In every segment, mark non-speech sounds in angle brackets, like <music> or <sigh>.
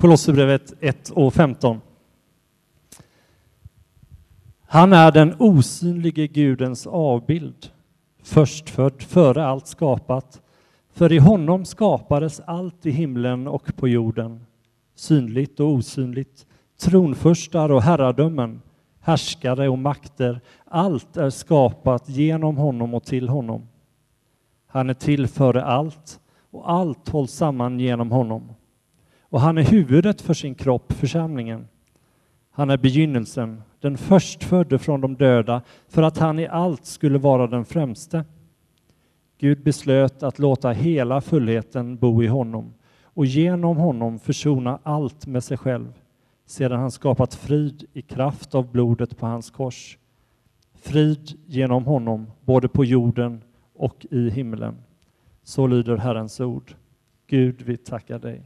Kolosserbrevet 1 och 15. Han är den osynlige Gudens avbild, förstfödd före allt skapat. För i honom skapades allt i himlen och på jorden, synligt och osynligt, tronfurstar och herradömen, härskare och makter. Allt är skapat genom honom och till honom. Han är till före allt och allt hålls samman genom honom. Och han är huvudet för sin kropp, församlingen. Han är begynnelsen, den förstfödde från de döda, för att han i allt skulle vara den främste. Gud beslöt att låta hela fullheten bo i honom och genom honom försona allt med sig själv, sedan han skapat frid i kraft av blodet på hans kors. Frid genom honom, både på jorden och i himlen. Så lyder Herrens ord. Gud, vi tackar dig.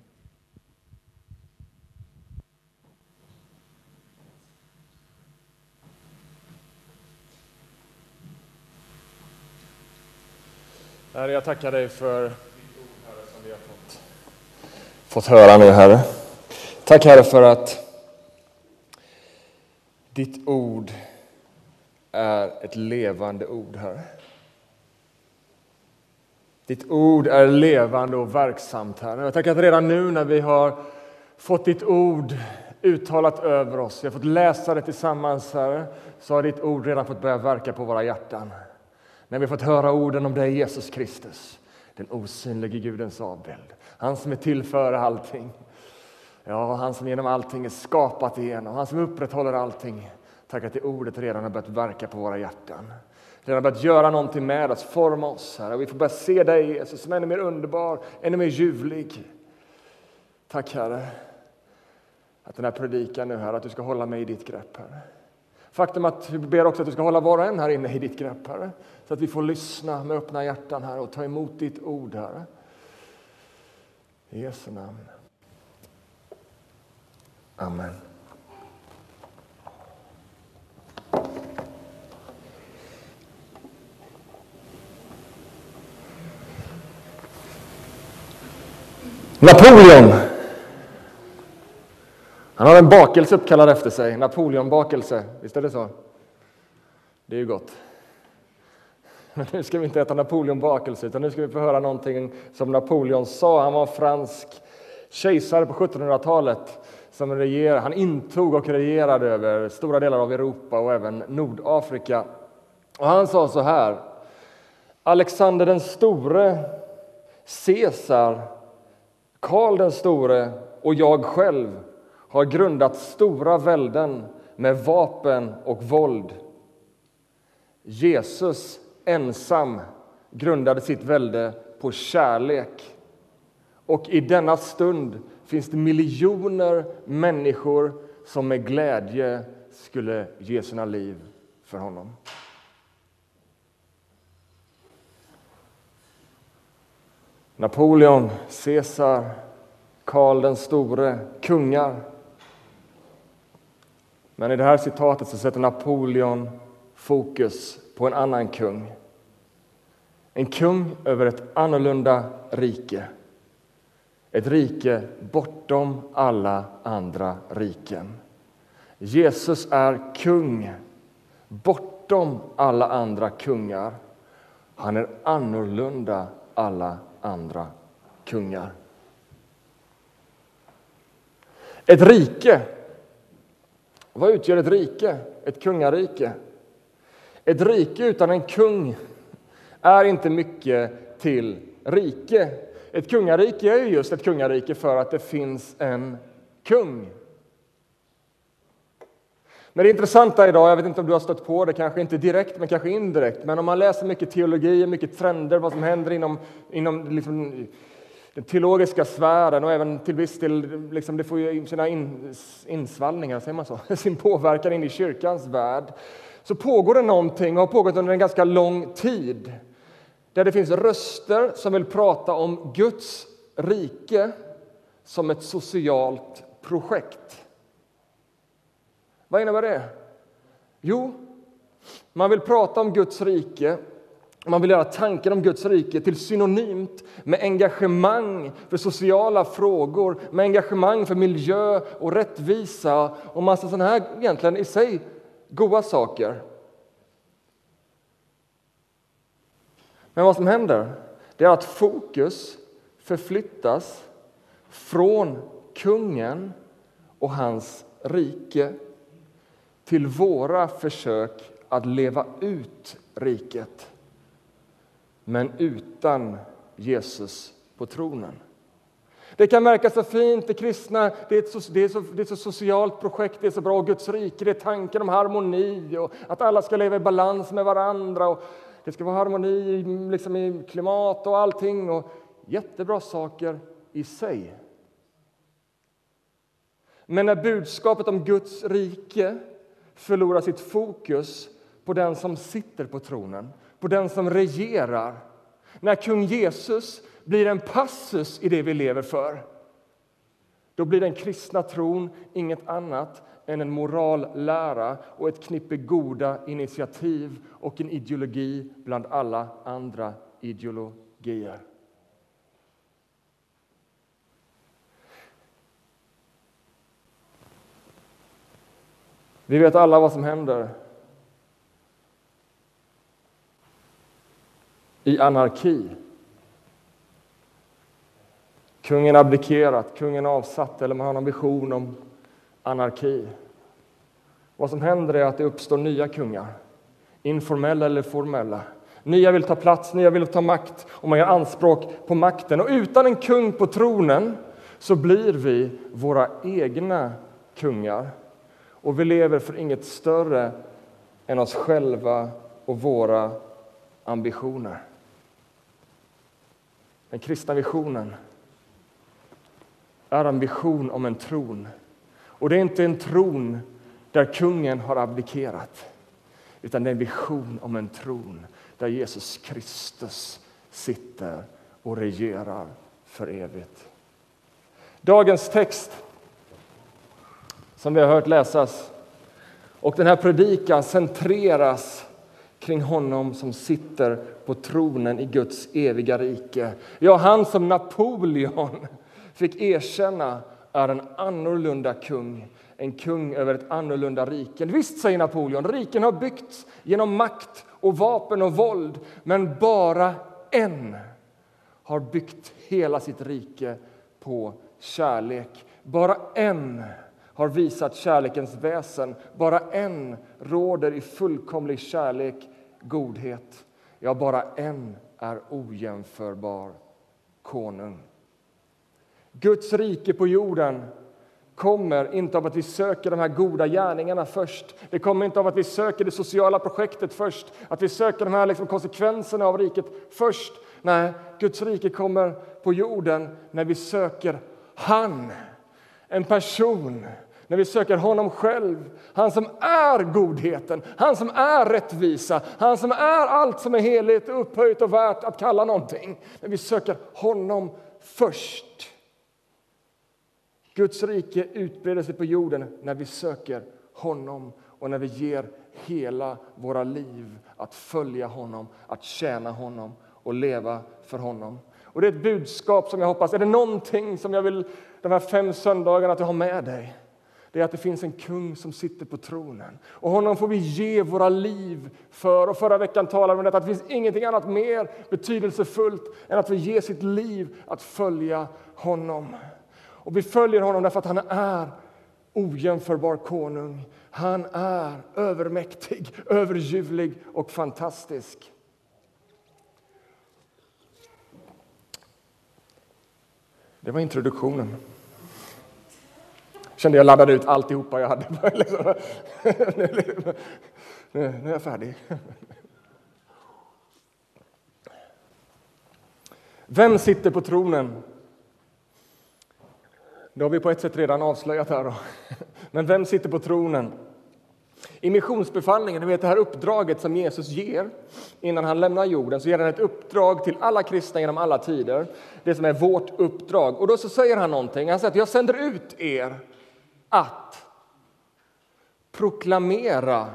Herre, jag tackar dig för ditt ord, Herre, som vi har fått, fått höra nu, Herre. Tack, Herre, för att ditt ord är ett levande ord, Herre. Ditt ord är levande och verksamt, Herre. Jag tackar att redan nu när vi har fått ditt ord uttalat över oss, vi har fått läsa det tillsammans, Herre, så har ditt ord redan fått börja verka på våra hjärtan när vi fått höra orden om dig, Jesus Kristus, den osynlige Gudens avbild. Han som är till för allting. Ja, han som genom allting är skapat igenom, han som upprätthåller allting. Tack att det ordet redan har börjat verka på våra hjärtan. Redan börjat göra någonting med oss, forma oss. Herre. Vi får börja se dig, Jesus, som ännu mer underbar, ännu mer ljuvlig. Tack, Herre, att den här predikan nu, Herre, att du ska hålla mig i ditt grepp, Herre. Faktum att vi ber också att du ska hålla var och en här inne i ditt grepp, Herre. Så att vi får lyssna med öppna hjärtan, här och ta emot ditt ord, Herre. I Jesu namn. Amen. Napoleon han har en bakelse uppkallad efter sig, Napoleonbakelse. Visst är det så? Det är ju gott. Men <laughs> nu ska vi inte äta Napoleonbakelse, utan nu ska vi få höra någonting som Napoleon sa. Han var fransk kejsare på 1700-talet som reger, han intog och regerade över stora delar av Europa och även Nordafrika. Och han sa så här. Alexander den store, Caesar, Karl den store och jag själv har grundat stora välden med vapen och våld. Jesus ensam grundade sitt välde på kärlek. Och i denna stund finns det miljoner människor som med glädje skulle ge sina liv för honom. Napoleon, Caesar, Karl den store, kungar men i det här citatet så sätter Napoleon fokus på en annan kung. En kung över ett annorlunda rike. Ett rike bortom alla andra riken. Jesus är kung bortom alla andra kungar. Han är annorlunda alla andra kungar. Ett rike vad utgör ett rike, ett kungarike? Ett rike utan en kung är inte mycket till rike. Ett kungarike är ju just ett kungarike för att det finns en kung. Men det intressanta idag, jag vet inte om du har stött på det, kanske inte direkt men kanske indirekt, men om man läser mycket teologi, mycket trender, vad som händer inom, inom liksom, den teologiska sfären och även till viss del, liksom, det får ju sina in, insvallningar, säger man så, <laughs> sin påverkan in i kyrkans värld. Så pågår det någonting och har pågått under en ganska lång tid där det finns röster som vill prata om Guds rike som ett socialt projekt. Vad innebär det? Jo, man vill prata om Guds rike Man vill göra tanken om Guds rike till synonymt med engagemang för sociala frågor, med engagemang för miljö och rättvisa och massa sådana här egentligen i sig goda saker. Men vad som händer det är att fokus förflyttas från kungen och hans rike till våra försök att leva ut riket men utan Jesus på tronen. Det kan verka så fint, det kristna, det är, ett så, det, är så, det är ett så socialt projekt, det är så bra, Guds rike, det är tanken om harmoni och att alla ska leva i balans med varandra och det ska vara harmoni liksom i klimat och allting och jättebra saker i sig. Men när budskapet om Guds rike förlorar sitt fokus på den som sitter på tronen, på den som regerar. När kung Jesus blir en passus i det vi lever för då blir den kristna tron inget annat än en morallära och ett knippe goda initiativ och en ideologi bland alla andra ideologier. Vi vet alla vad som händer i anarki. Kungen abdikerat, kungen avsatt eller man har en vision om anarki. Vad som händer är att det uppstår nya kungar, informella eller formella. Nya vill ta plats, nya vill ta makt och man gör anspråk på makten. Och utan en kung på tronen så blir vi våra egna kungar. Och vi lever för inget större än oss själva och våra ambitioner. Den kristna visionen är en vision om en tron. Och det är inte en tron där kungen har abdikerat utan det är en vision om en tron där Jesus Kristus sitter och regerar för evigt. Dagens text som vi har hört läsas och den här predikan centreras kring honom som sitter på tronen i Guds eviga rike. Ja, han som Napoleon fick erkänna är en annorlunda kung, en kung över ett annorlunda rike. Visst, säger Napoleon, riken har byggts genom makt och vapen och våld men bara en har byggt hela sitt rike på kärlek. Bara en har visat kärlekens väsen. Bara en råder i fullkomlig kärlek, godhet. Ja, bara en är ojämförbar konung. Guds rike på jorden kommer inte av att vi söker de här goda gärningarna först. Det kommer inte av att vi söker det sociala projektet först, att vi söker de här liksom konsekvenserna av riket först. Nej, Guds rike kommer på jorden när vi söker han, en person när vi söker honom själv, han som är godheten, han som är rättvisa, han som är allt som är heligt, upphöjt och värt att kalla någonting. När vi söker honom först. Guds rike utbreder sig på jorden när vi söker honom och när vi ger hela våra liv att följa honom, att tjäna honom och leva för honom. Och Det är ett budskap som jag hoppas, är det någonting som jag vill de här fem söndagarna att du har med dig det är att det finns en kung som sitter på tronen. Och honom får vi ge våra liv för. Och förra veckan talade vi om detta, att det finns ingenting annat mer betydelsefullt än att vi ger sitt liv att följa honom. Och vi följer honom därför att han är ojämförbar konung. Han är övermäktig, överljuvlig och fantastisk. Det var introduktionen kände jag laddade ut alltihopa jag hade. <laughs> Nu, är jag färdig. Vem sitter på tronen? Det har vi på ett sätt redan avslöjat här. Då. Men vem sitter på tronen? I missionsbefallningen, ni vet det här uppdraget som Jesus ger innan han lämnar jorden, så ger han ett uppdrag till alla kristna genom alla tider. Det som är vårt uppdrag. Och då så säger han någonting. Han säger att jag sänder ut er att proklamera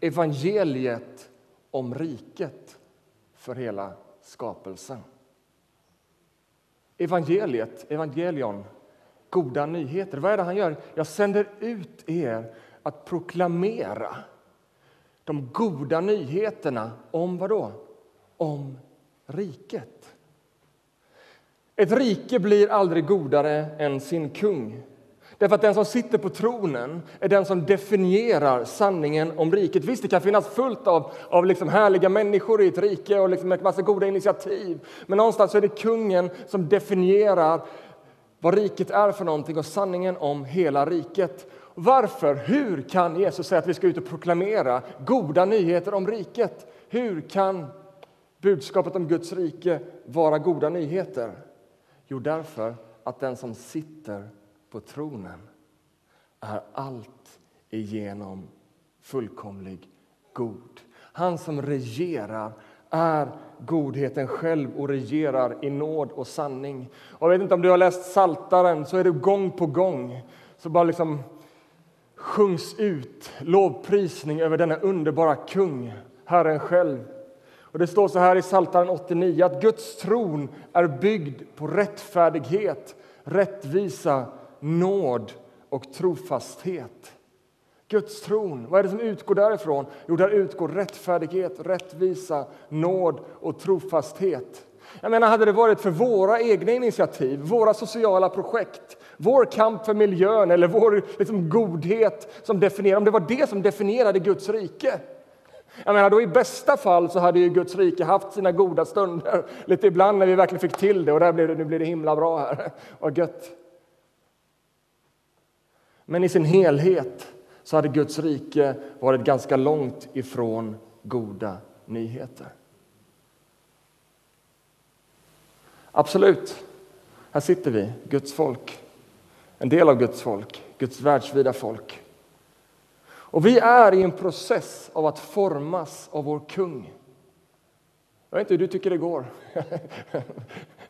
evangeliet om riket för hela skapelsen. Evangeliet, evangelion, goda nyheter. Vad är det han gör? Jag sänder ut er att proklamera de goda nyheterna om vad då? Om riket. Ett rike blir aldrig godare än sin kung. Därför att den som sitter på tronen är den som definierar sanningen om riket. Visst, det kan finnas fullt av, av liksom härliga människor i ett rike och liksom en massa goda initiativ. Men någonstans är det kungen som definierar vad riket är för någonting och sanningen om hela riket. Varför? Hur kan Jesus säga att vi ska ut och proklamera goda nyheter om riket? Hur kan budskapet om Guds rike vara goda nyheter? Jo, därför att den som sitter på tronen är allt igenom fullkomlig god. Han som regerar är godheten själv och regerar i nåd och sanning. Och jag vet inte om du har läst Saltaren så är det gång på gång så bara liksom sjungs ut lovprisning över denna underbara kung, Herren själv. Och det står så här i Psaltaren 89 att Guds tron är byggd på rättfärdighet, rättvisa, nåd och trofasthet. Guds tron, vad är det som utgår därifrån? Jo, där utgår rättfärdighet, rättvisa, nåd och trofasthet. Jag menar, hade det varit för våra egna initiativ, våra sociala projekt, vår kamp för miljön eller vår liksom, godhet som definierar, om det var det som definierade Guds rike, jag menar, då I bästa fall så hade ju Guds rike haft sina goda stunder, lite ibland när vi verkligen fick till det och där blev det, nu blir det himla bra här. Vad gött. Men i sin helhet så hade Guds rike varit ganska långt ifrån goda nyheter. Absolut, här sitter vi, Guds folk. En del av Guds folk, Guds världsvida folk. Och vi är i en process av att formas av vår kung. Jag vet inte hur du tycker det går.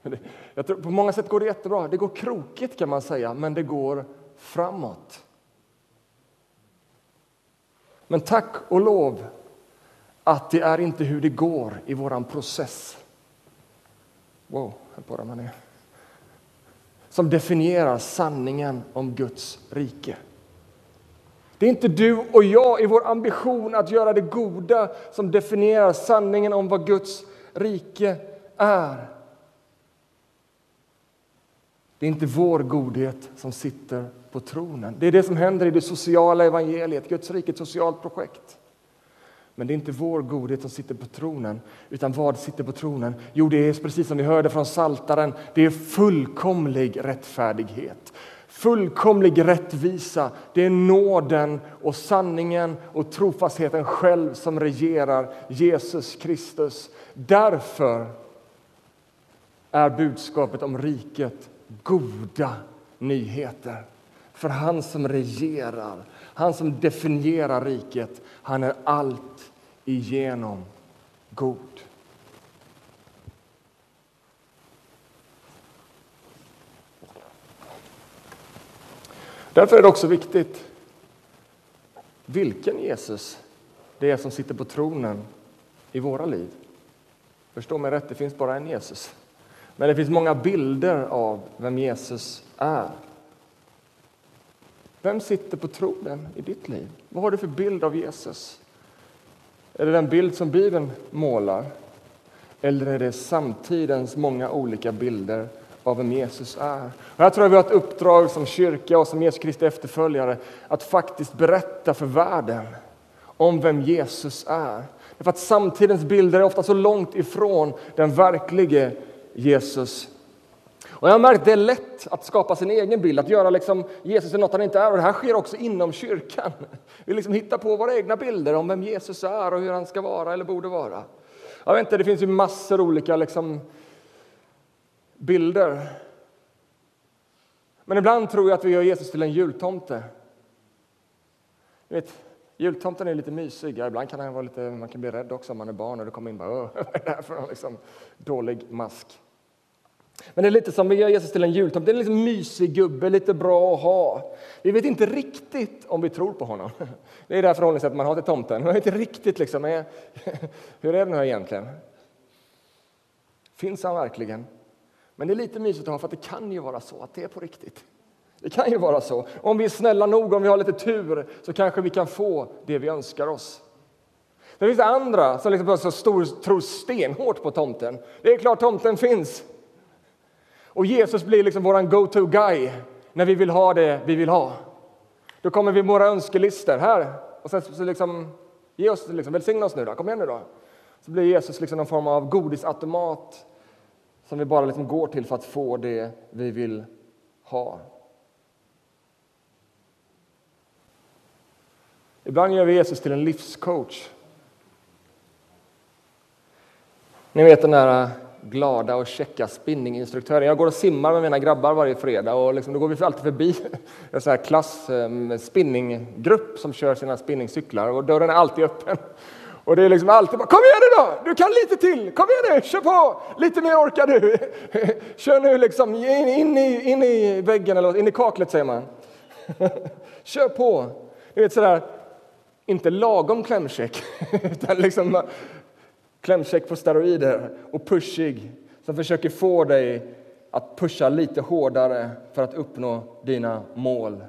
<laughs> Jag tror, på många sätt går det jättebra. Det går krokigt kan man säga, men det går framåt. Men tack och lov att det är inte hur det går i vår process. Wow, här man ner. Som definierar sanningen om Guds rike. Det är inte du och jag i vår ambition att göra det goda som definierar sanningen om vad Guds rike är. Det är inte vår godhet som sitter på tronen. Det är det som händer i det sociala evangeliet, Guds rike ett socialt projekt. Men det är inte vår godhet som sitter på tronen, utan vad sitter på tronen? Jo, det är precis som vi hörde från Saltaren. det är fullkomlig rättfärdighet. Fullkomlig rättvisa, det är nåden och sanningen och trofastheten själv som regerar Jesus Kristus. Därför är budskapet om riket goda nyheter. För han som regerar, han som definierar riket, han är allt igenom god. Därför är det också viktigt vilken Jesus det är som sitter på tronen i våra liv. Förstå mig rätt, det finns bara en Jesus. Men det finns många bilder av vem Jesus är. Vem sitter på tronen i ditt liv? Vad har du för bild av Jesus? Är det den bild som Bibeln målar? Eller är det samtidens många olika bilder av vem Jesus är? Och här tror jag vi har ett uppdrag som kyrka och som Jesu Kristi efterföljare att faktiskt berätta för världen om vem Jesus är. För att samtidens bilder är ofta så långt ifrån den verklige Jesus. Och jag har märkt att det är lätt att skapa sin egen bild, att göra liksom Jesus till något han inte är. Och det här sker också inom kyrkan. Vi liksom hittar på våra egna bilder om vem Jesus är och hur han ska vara eller borde vara. Jag vet inte, det finns ju massor olika liksom, bilder. Men ibland tror jag att vi gör Jesus till en jultomte. Vet, jultomten är lite mysig. Ja, ibland kan han vara lite, man kan bli rädd också om man är barn och det kommer in bara, vad är det här för en liksom, dålig mask? Men det är lite som vi gör Jesus till en jultomte. Det är en liksom mysig gubbe, lite bra att ha. Vi vet inte riktigt om vi tror på honom. Det är det här förhållningssättet man har till tomten. Man vet inte riktigt liksom, är, <laughs> hur är det nu egentligen? Finns han verkligen? Men det är lite mysigt att ha, för att det kan ju vara så att det är på riktigt. Det kan ju vara så. Om vi är snälla nog, om vi har lite tur, så kanske vi kan få det vi önskar oss. Det finns andra som liksom så stor, tror stenhårt på tomten. Det är klart tomten finns. Och Jesus blir liksom vår go-to-guy när vi vill ha det vi vill ha. Då kommer vi med våra önskelistor här och sen så liksom, ge oss, liksom, välsigna oss nu då, kom igen nu då. Så blir Jesus liksom någon form av godisautomat som vi bara liksom går till för att få det vi vill ha. Ibland gör vi Jesus till en livscoach. Ni vet den där glada och käcka spinninginstruktören. Jag går och simmar med mina grabbar varje fredag och liksom, då går vi alltid förbi <laughs> en sån här klass ehm, spinninggrupp som kör sina spinningcyklar och dörren är alltid öppen. Och det är liksom alltid bara, kom igen nu då, du kan lite till, kom igen nu, kör på, lite mer orkar du. <laughs> Kör nu liksom in, in, i, in i väggen eller in i kaklet säger man. <laughs> Kör på. Du vet sådär, inte lagom klämkäck, utan liksom klämkäck på steroider och pushig som försöker få dig att pusha lite hårdare för att uppnå dina mål.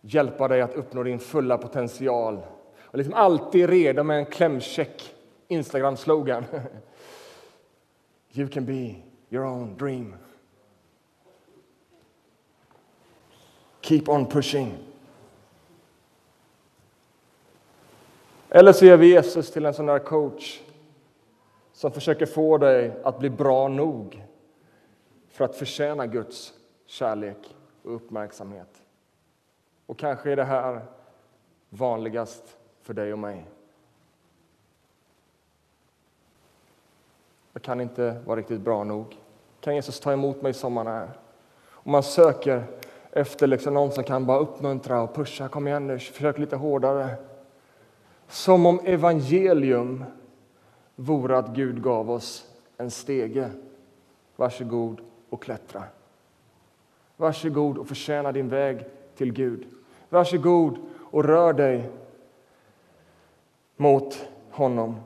Hjälpa dig att uppnå din fulla potential. Och liksom alltid redo med en klämkäck Instagram-slogan. <laughs> You can be your own dream. Keep on pushing. Eller så gör vi Jesus till en sån där coach som försöker få dig att bli bra nog för att förtjäna Guds kärlek och uppmärksamhet. Och kanske är det här vanligast för dig och mig. Jag kan inte vara riktigt bra nog. Kan Jesus ta emot mig som man är? Och man söker efter liksom någon som kan bara uppmuntra och pusha. Kom igen nu, försök lite hårdare. Som om evangelium vore att Gud gav oss en stege. Varsågod och klättra. Varsågod och förtjäna din väg till Gud. Varsågod och rör dig mot honom.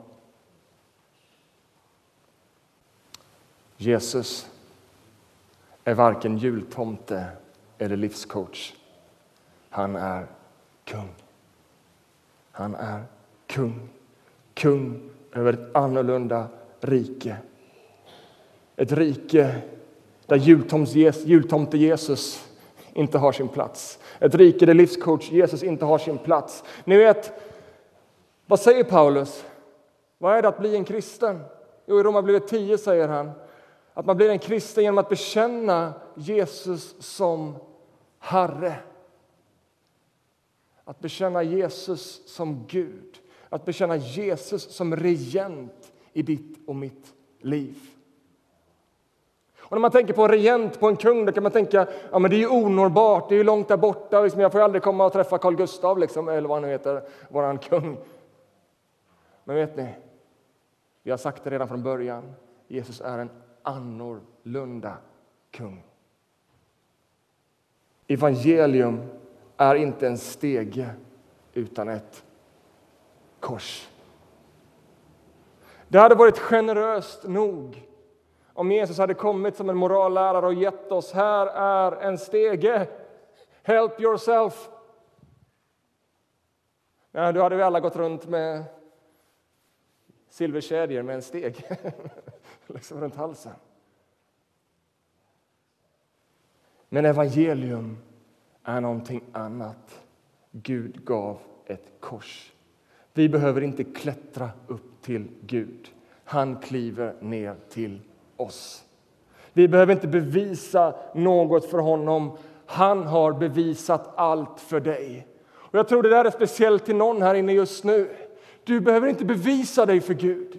Jesus är varken jultomte eller livscoach. Han är kung. Han är kung. Kung över ett annorlunda rike. Ett rike där jultomte Jesus inte har sin plats. Ett rike där livscoach Jesus inte har sin plats. Ni vet, vad säger Paulus? Vad är det att bli en kristen? Jo, i Romarbrevet 10 säger han att man blir en kristen genom att bekänna Jesus som Herre. Att bekänna Jesus som Gud, att bekänna Jesus som regent i ditt och mitt liv. Och när man tänker på en regent, på en kung, då kan man tänka ja, men det är onåbart, det är långt där borta. Liksom, jag får aldrig komma och träffa Carl Gustav, liksom, eller vad han nu heter, vår kung. Men vet ni, vi har sagt det redan från början. Jesus är en annorlunda kung. Evangelium är inte en stege utan ett kors. Det hade varit generöst nog om Jesus hade kommit som en morallärare och gett oss här är en stege. Help yourself. Nej, då hade vi alla gått runt med silverkedjor med en steg <laughs> liksom runt halsen. Men evangelium är någonting annat. Gud gav ett kors. Vi behöver inte klättra upp till Gud. Han kliver ner till oss. Vi behöver inte bevisa något för honom. Han har bevisat allt för dig. Och Jag tror det där är speciellt till någon här inne just nu. Du behöver inte bevisa dig för Gud.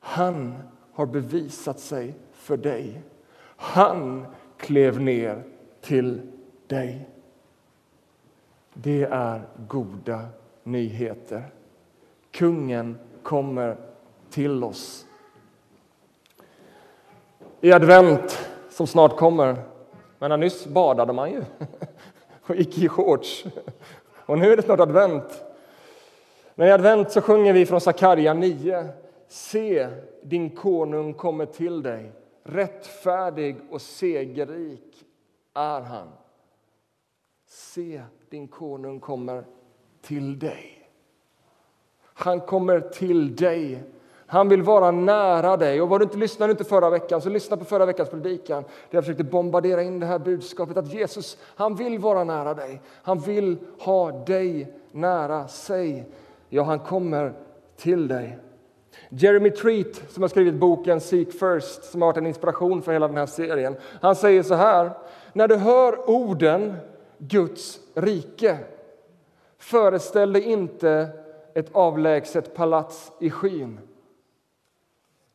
Han har bevisat sig för dig. Han klev ner till dig. Det är goda nyheter. Kungen kommer till oss. I advent, som snart kommer, men nyss badade man ju <laughs> och gick i shorts. Och nu är det snart advent. Men i advent så sjunger vi från Sakarja 9. se, din konung kommer till dig. Rättfärdig och segerrik är han. Se, din konung kommer till dig. Han kommer till dig. Han vill vara nära dig. Och var du inte lyssnade inte förra veckan, så lyssna på förra veckans predikan. Där jag försökte bombardera in det här budskapet att Jesus, han vill vara nära dig. Han vill ha dig nära sig. Ja, han kommer till dig. Jeremy Treat, som har skrivit boken Seek First, som har varit en inspiration för hela den här serien, han säger så här. När du hör orden Guds rike, föreställ dig inte ett avlägset palats i skyn.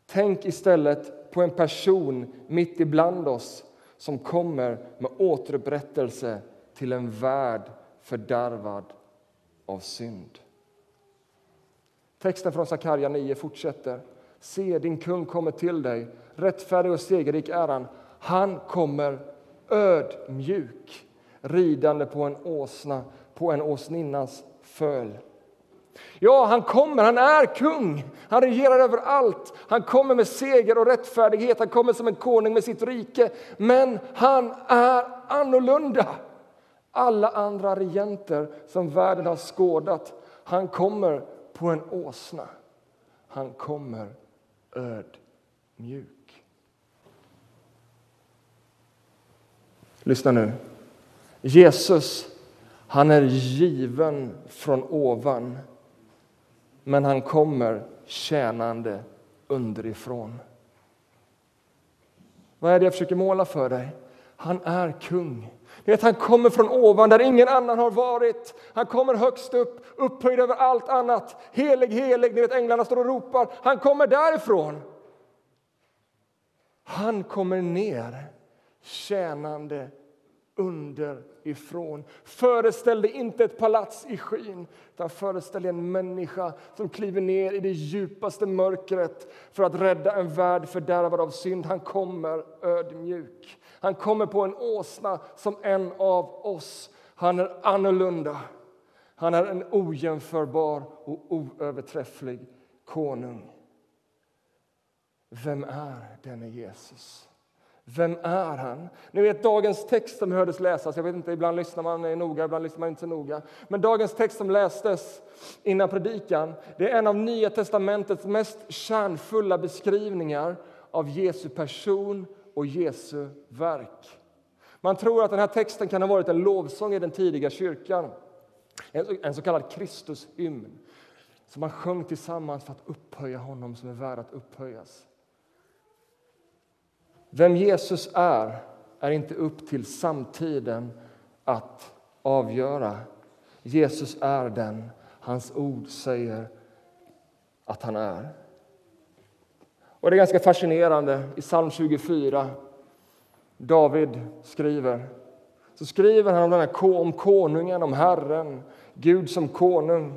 Tänk istället på en person mitt ibland oss som kommer med återupprättelse till en värld fördärvad av synd. Texten från Sakarja 9 fortsätter. Se, din kung kommer till dig, rättfärdig och segerrik är han. Han kommer ödmjuk, ridande på en åsna, på en åsninnas föl. Ja, han kommer, han är kung, han regerar över allt. Han kommer med seger och rättfärdighet, han kommer som en konung med sitt rike. Men han är annorlunda. Alla andra regenter som världen har skådat, han kommer på en åsna. Han kommer ödmjuk. Lyssna nu. Jesus, han är given från ovan men han kommer tjänande underifrån. Vad är det jag försöker måla för dig? Han är kung. vet, han kommer från ovan, där ingen annan har varit. Han kommer högst upp, upphöjd över allt annat. Helig, helig, ni vet änglarna står och ropar. Han kommer därifrån. Han kommer ner, tjänande underifrån. Föreställ dig inte ett palats i skyn, utan föreställ dig en människa som kliver ner i det djupaste mörkret för att rädda en värld fördärvad av synd. Han kommer ödmjuk. Han kommer på en åsna som en av oss. Han är annorlunda. Han är en ojämförbar och oöverträfflig konung. Vem är denne Jesus? Vem är han? Ni vet dagens text som hördes läsas, jag vet inte, ibland lyssnar man noga, ibland lyssnar man inte så noga. Men dagens text som lästes innan predikan, det är en av Nya testamentets mest kärnfulla beskrivningar av Jesu person och Jesu verk. Man tror att den här texten kan ha varit en lovsång i den tidiga kyrkan, en så kallad Kristushymn som man sjöng tillsammans för att upphöja honom som är värd att upphöjas. Vem Jesus är, är inte upp till samtiden att avgöra. Jesus är den hans ord säger att han är. Och Det är ganska fascinerande. I psalm 24, David skriver så skriver han om, den här, om konungen, om Herren, Gud som konung.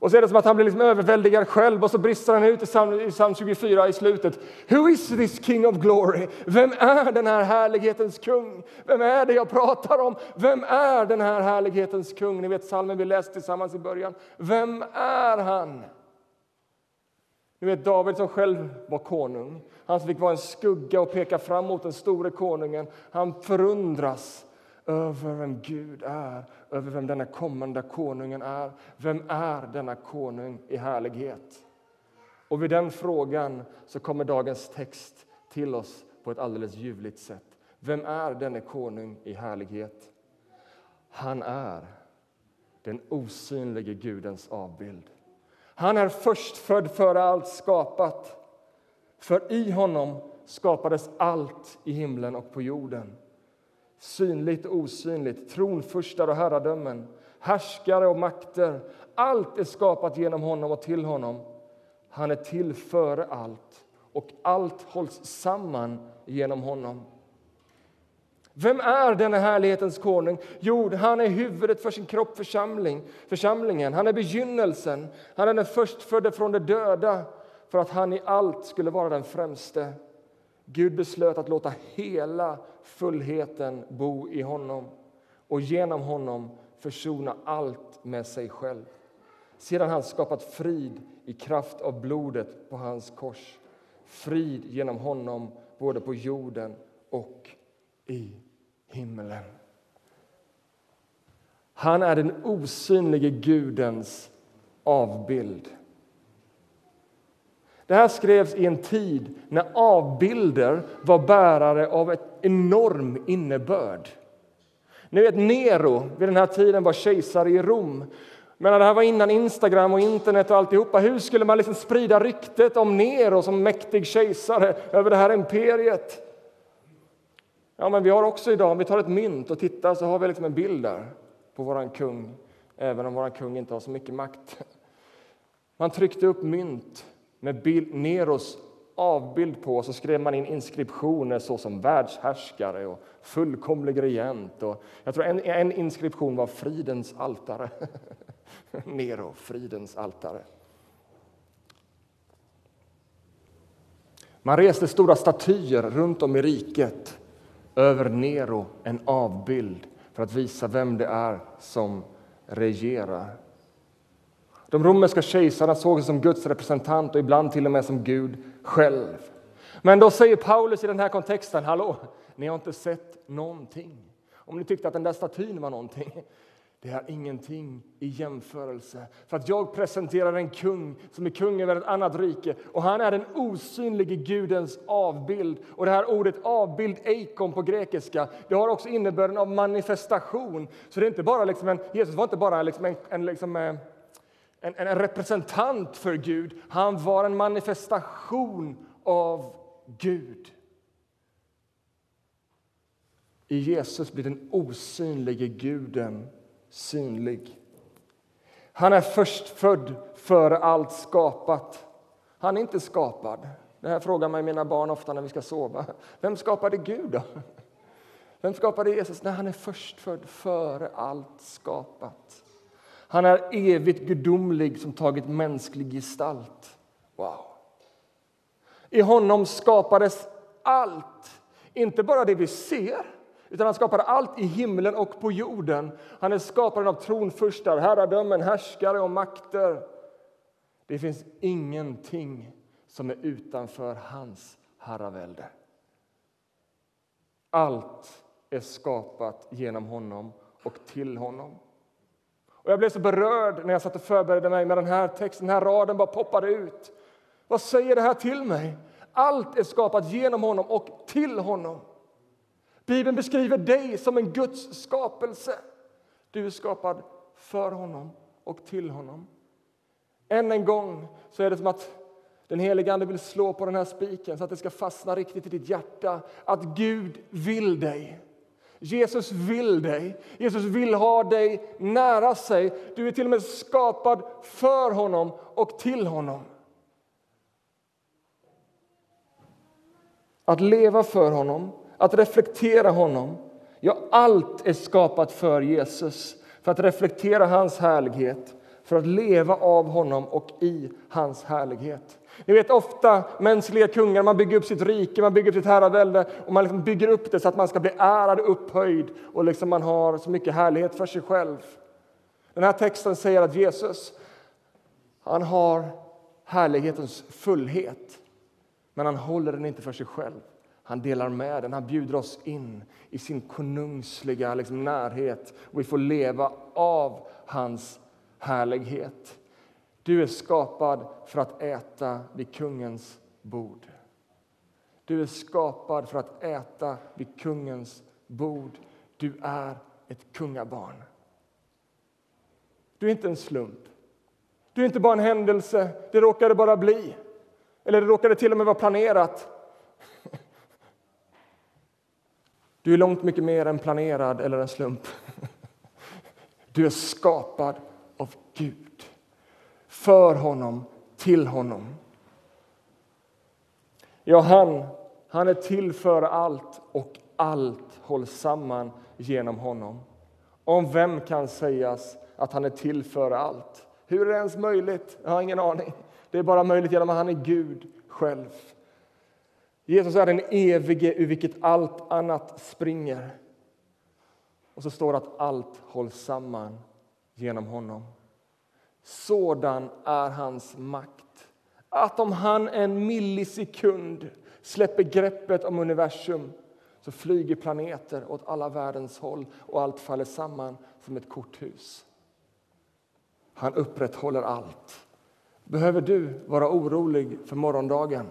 Och så är det som att han blir liksom överväldigad själv och så brister han ut i psalm, i psalm 24 i slutet. Who is this king of glory? Vem är den här härlighetens kung? Vem är det jag pratar om? Vem är den här härlighetens kung? Ni vet psalmen vi läste tillsammans i början. Vem är han? Ni vet David som själv var konung. Han som fick vara en skugga och peka fram mot den store konungen. Han förundras över vem Gud är, över vem denna kommande konungen är. Vem är denna konung i härlighet? Och vid den frågan så kommer dagens text till oss på ett alldeles ljuvligt sätt. Vem är denne konung i härlighet? Han är den osynlige Gudens avbild. Han är förstfödd före allt skapat. För i honom skapades allt i himlen och på jorden synligt och osynligt, tronfurstar och herradömen, härskare och makter. Allt är skapat genom honom och till honom. Han är till före allt, och allt hålls samman genom honom. Vem är denna härlighetens konung? Jo, han är huvudet för sin kropp, församling, församlingen. Han är begynnelsen, han är den förstfödde från de döda för att han i allt skulle vara den främste. Gud beslöt att låta hela fullheten bo i honom och genom honom försona allt med sig själv. sedan han skapat frid i kraft av blodet på hans kors. Frid genom honom både på jorden och i himlen. Han är den osynlige Gudens avbild. Det här skrevs i en tid när avbilder var bärare av ett enorm innebörd. Ni vet Nero vid den här tiden var kejsare i Rom. Men det här var innan Instagram och internet och alltihopa. Hur skulle man liksom sprida ryktet om Nero som mäktig kejsare över det här imperiet? Ja, men vi har också idag, om vi tar ett mynt och tittar så har vi liksom en bild där på våran kung, även om våran kung inte har så mycket makt. Man tryckte upp mynt med bild, Neros avbild på så skrev man in inskriptioner såsom världshärskare och fullkomlig regent. Och jag tror en, en inskription var fridens altare. <laughs> Nero, fridens altare. Man reste stora statyer runt om i riket över Nero, en avbild för att visa vem det är som regerar. De romerska kejsarna såg sig som Guds representant och ibland till och med som Gud själv. Men då säger Paulus i den här kontexten, hallå, ni har inte sett någonting. Om ni tyckte att den där statyn var någonting, det är ingenting i jämförelse. För att jag presenterar en kung som är kung över ett annat rike och han är den osynlige Gudens avbild. Och det här ordet avbild, eikon på grekiska, det har också innebörden av manifestation. Så det är inte bara liksom en, Jesus var inte bara liksom en, en liksom, eh, en, en representant för Gud, han var en manifestation av Gud. I Jesus blir den osynlige guden synlig. Han är förstfödd före allt skapat. Han är inte skapad. Det här frågar mig mina barn ofta när vi ska sova. Vem skapade Gud då? Vem skapade Jesus? Nej, han är förstfödd före allt skapat. Han är evigt gudomlig som tagit mänsklig gestalt. Wow! I honom skapades allt, inte bara det vi ser utan han skapade allt i himlen och på jorden. Han är skaparen av tronfurstar, herradömen, härskare och makter. Det finns ingenting som är utanför hans herravälde. Allt är skapat genom honom och till honom. Och jag blev så berörd när jag satt och förberedde mig med den här texten. Den här raden bara poppade ut. Vad säger det här till mig? Allt är skapat genom honom och till honom. Bibeln beskriver dig som en Guds skapelse. Du är skapad för honom och till honom. Än en gång så är det som att den helige Ande vill slå på den här spiken så att det ska fastna riktigt i ditt hjärta. Att Gud vill dig. Jesus vill dig. Jesus vill ha dig nära sig. Du är till och med skapad för honom och till honom. Att leva för honom att reflektera honom. Ja, allt är skapat för Jesus, för att reflektera hans härlighet, för att leva av honom och i hans härlighet. Ni vet ofta mänskliga kungar, man bygger upp sitt rike, man bygger upp sitt herravälde och man liksom bygger upp det så att man ska bli ärad och upphöjd och liksom man har så mycket härlighet för sig själv. Den här texten säger att Jesus, han har härlighetens fullhet, men han håller den inte för sig själv. Han delar med den, han bjuder oss in i sin konungsliga liksom, närhet. Och vi får leva av hans härlighet. Du är skapad för att äta vid kungens bord. Du är skapad för att äta vid kungens bord. Du är ett kungabarn. Du är inte en slump. Du är inte bara en händelse. Det råkade bara bli. Eller det råkade till och med vara planerat. <laughs> Du är långt mycket mer än planerad eller en slump. <laughs> Du är skapad av Gud, för honom, till honom. Ja, han, han är till för allt och allt hålls samman genom honom. Om vem kan sägas att han är till för allt? Hur är det ens möjligt? Jag har ingen aning. Det är bara möjligt genom att han är Gud själv. Jesus är den evige ur vilket allt annat springer. Och så står det att allt hålls samman genom honom. Sådan är hans makt. Att om han en millisekund släpper greppet om universum så flyger planeter åt alla världens håll och allt faller samman som ett korthus. Han upprätthåller allt. Behöver du vara orolig för morgondagen?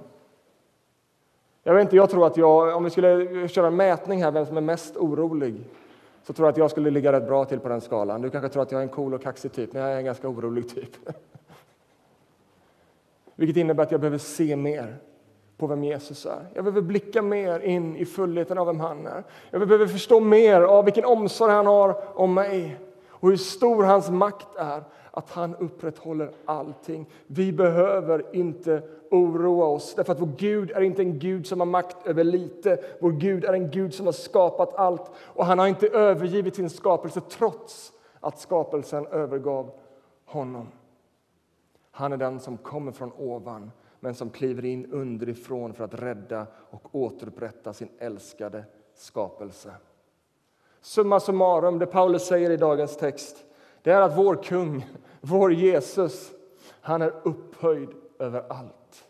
Jag vet inte, jag tror att jag, om vi skulle köra en mätning här, vem som är mest orolig, så tror jag att jag skulle ligga rätt bra till på den skalan. Du kanske tror att jag är en cool och kaxig typ, men jag är en ganska orolig typ. <laughs> Vilket innebär att jag behöver se mer på vem Jesus är. Jag behöver blicka mer in i fullheten av vem han är. Jag behöver förstå mer av vilken omsorg han har om mig och hur stor hans makt är, att han upprätthåller allting. Vi behöver inte oroa oss, därför att vår Gud är inte en Gud som har makt över lite. Vår Gud är en Gud som har skapat allt och han har inte övergivit sin skapelse trots att skapelsen övergav honom. Han är den som kommer från ovan men som kliver in underifrån för att rädda och återupprätta sin älskade skapelse. Summa summarum, det Paulus säger i dagens text, det är att vår kung, vår Jesus, han är upphöjd över allt.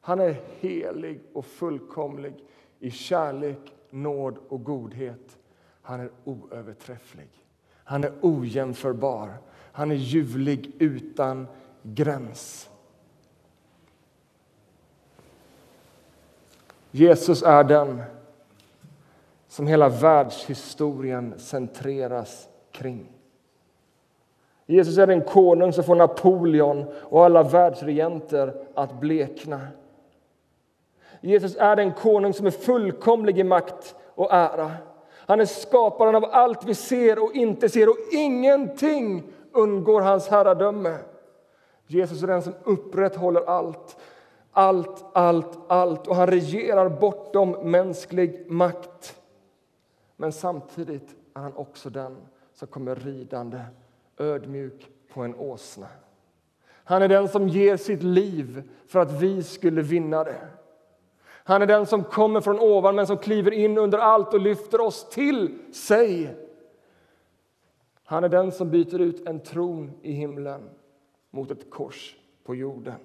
Han är helig och fullkomlig i kärlek, nåd och godhet. Han är oöverträfflig. Han är ojämförbar. Han är ljuvlig utan gräns. Jesus är den som hela världshistorien centreras kring. Jesus är den konung som får Napoleon och alla världsregenter att blekna. Jesus är den konung som är fullkomlig i makt och ära. Han är skaparen av allt vi ser och inte ser och ingenting undgår hans herradöme. Jesus är den som upprätthåller allt. Allt, allt, allt. Och han regerar bortom mänsklig makt. Men samtidigt är han också den som kommer ridande ödmjuk på en åsna. Han är den som ger sitt liv för att vi skulle vinna det. Han är den som kommer från ovan men som kliver in under allt och lyfter oss till sig. Han är den som byter ut en tron i himlen mot ett kors på jorden.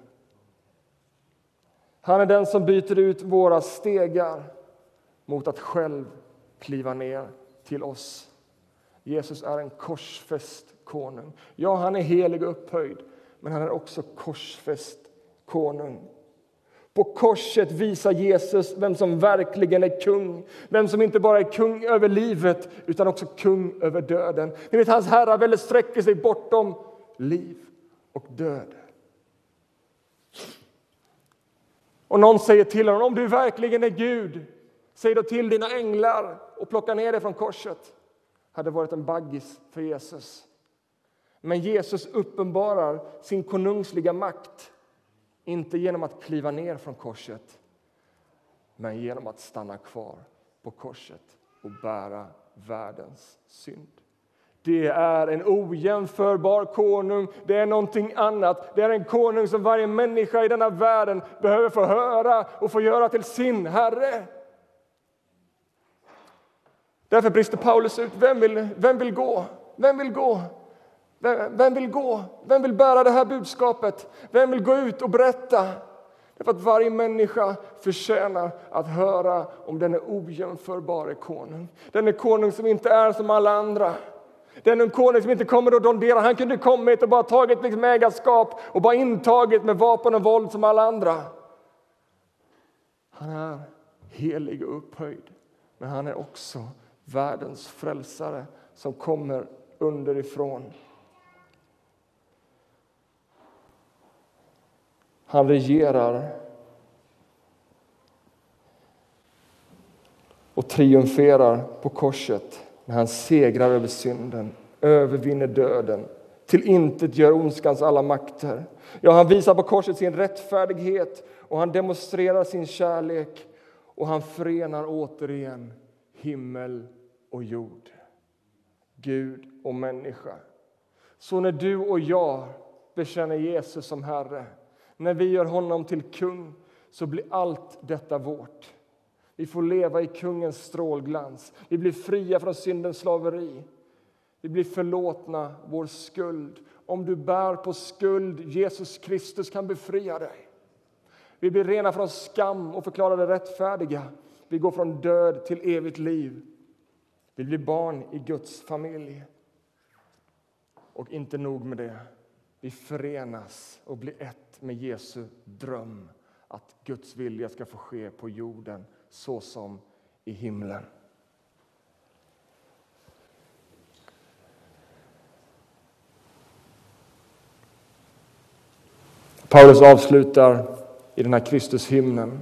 Han är den som byter ut våra stegar mot att själv kliva ner till oss. Jesus är en korsfäst konung. Ja, han är helig och upphöjd, men han är också korsfäst konung. På korset visar Jesus vem som verkligen är kung. Vem som inte bara är kung över livet, utan också kung över döden. Ni vet, hans herravälde sträcker sig bortom liv och död. Och någon säger till honom, om du verkligen är Gud, säg då till dina änglar och plocka ner dig från korset. Det hade varit en baggis för Jesus. Men Jesus uppenbarar sin konungsliga makt inte genom att kliva ner från korset men genom att stanna kvar på korset och bära världens synd. Det är en ojämförbar konung, det är någonting annat. Det är en konung som varje människa i denna världen behöver få höra och få göra till sin Herre. Därför brister Paulus ut. Vem vill, vem vill gå? Vem vill gå? Vem, vem vill gå? Vem vill bära det här budskapet? Vem vill gå ut och berätta? Därför att varje människa förtjänar att höra om den är ojämförbare konung. Den är konung som inte är som alla andra. Den är konung som inte kommer och donderar. Han kunde kommit och bara tagit liksom ägarskap och bara intagit med vapen och våld som alla andra. Han är helig och upphöjd, men han är också världens frälsare som kommer underifrån. Han regerar och triumferar på korset när han segrar över synden, övervinner döden, till intet gör ondskans alla makter. Ja, han visar på korset sin rättfärdighet och han demonstrerar sin kärlek och han förenar återigen himmel och jord, Gud och människa. Så när du och jag bekänner Jesus som Herre när vi gör honom till kung så blir allt detta vårt. Vi får leva i kungens strålglans. Vi blir fria från syndens slaveri. Vi blir förlåtna vår skuld om du bär på skuld. Jesus Kristus kan befria dig. Vi blir rena från skam och förklarade rättfärdiga. Vi går från död till evigt liv. Vi blir barn i Guds familj. Och inte nog med det, vi förenas och blir ett med Jesu dröm att Guds vilja ska få ske på jorden så som i himlen. Paulus avslutar i den här Kristushymnen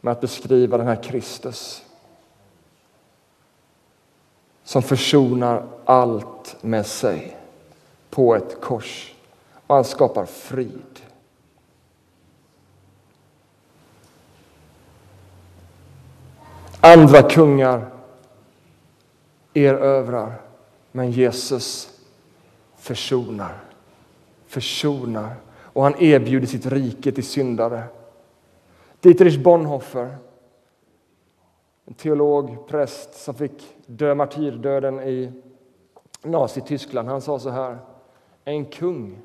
med att beskriva den här Kristus som försonar allt med sig på ett kors. Och han skapar frid. Andra kungar erövrar, men Jesus försonar. Försonar. Och han erbjuder sitt rike till syndare. Dietrich Bonhoeffer, en teolog, präst som fick dö martyrdöden i Nazityskland, han sa så här. En kung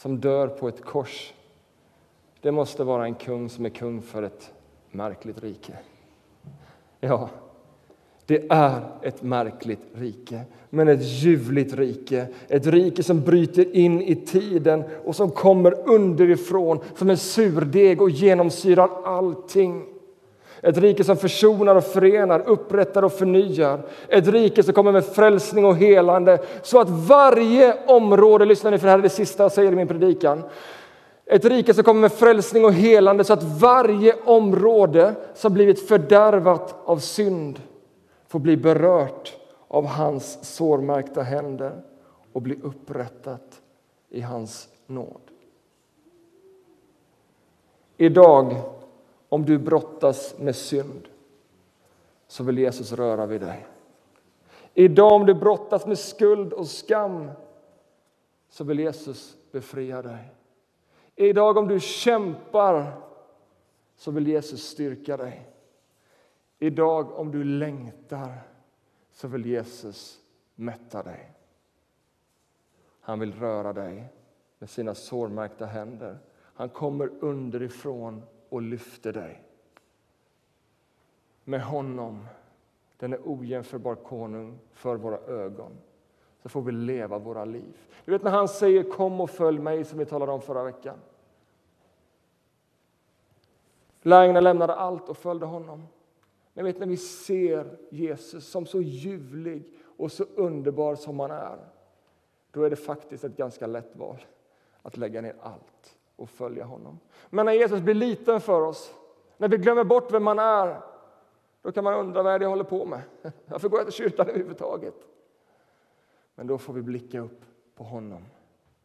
som dör på ett kors, det måste vara en kung som är kung för ett märkligt rike. Ja, det är ett märkligt rike, men ett ljuvligt rike. Ett rike som bryter in i tiden och som kommer underifrån som en surdeg och genomsyrar allting. Ett rike som försonar och förenar, upprättar och förnyar. Ett rike som kommer med frälsning och helande så att varje område, lyssna nu för det här är det sista jag säger i min predikan. Ett rike som kommer med frälsning och helande så att varje område som blivit fördärvat av synd får bli berört av hans sårmärkta händer och bli upprättat i hans nåd. Idag, om du brottas med synd, så vill Jesus röra vid dig. Idag, om du brottas med skuld och skam, så vill Jesus befria dig. Idag, om du kämpar, så vill Jesus styrka dig. Idag, om du längtar, så vill Jesus mätta dig. Han vill röra dig med sina sårmärkta händer. Han kommer underifrån och lyfter dig. Med honom, den är ojämförbar konung för våra ögon, så får vi leva våra liv. Du vet när han säger kom och följ mig, som vi talade om förra veckan. Lärjungarna lämnade allt och följde honom. Men vet, när vi ser Jesus som så ljuvlig och så underbar som han är, då är det faktiskt ett ganska lätt val att lägga ner allt och följa honom. Men när Jesus blir liten för oss, när vi glömmer bort vem han är, då kan man undra vad är det jag håller på med. <laughs> Varför går jag till kyrkan överhuvudtaget? Men då får vi blicka upp på honom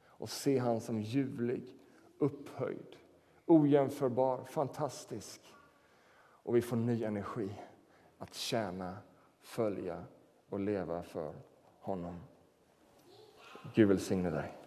och se han som ljuvlig, upphöjd, ojämförbar, fantastisk. Och vi får ny energi att tjäna, följa och leva för honom. Gud välsigne dig.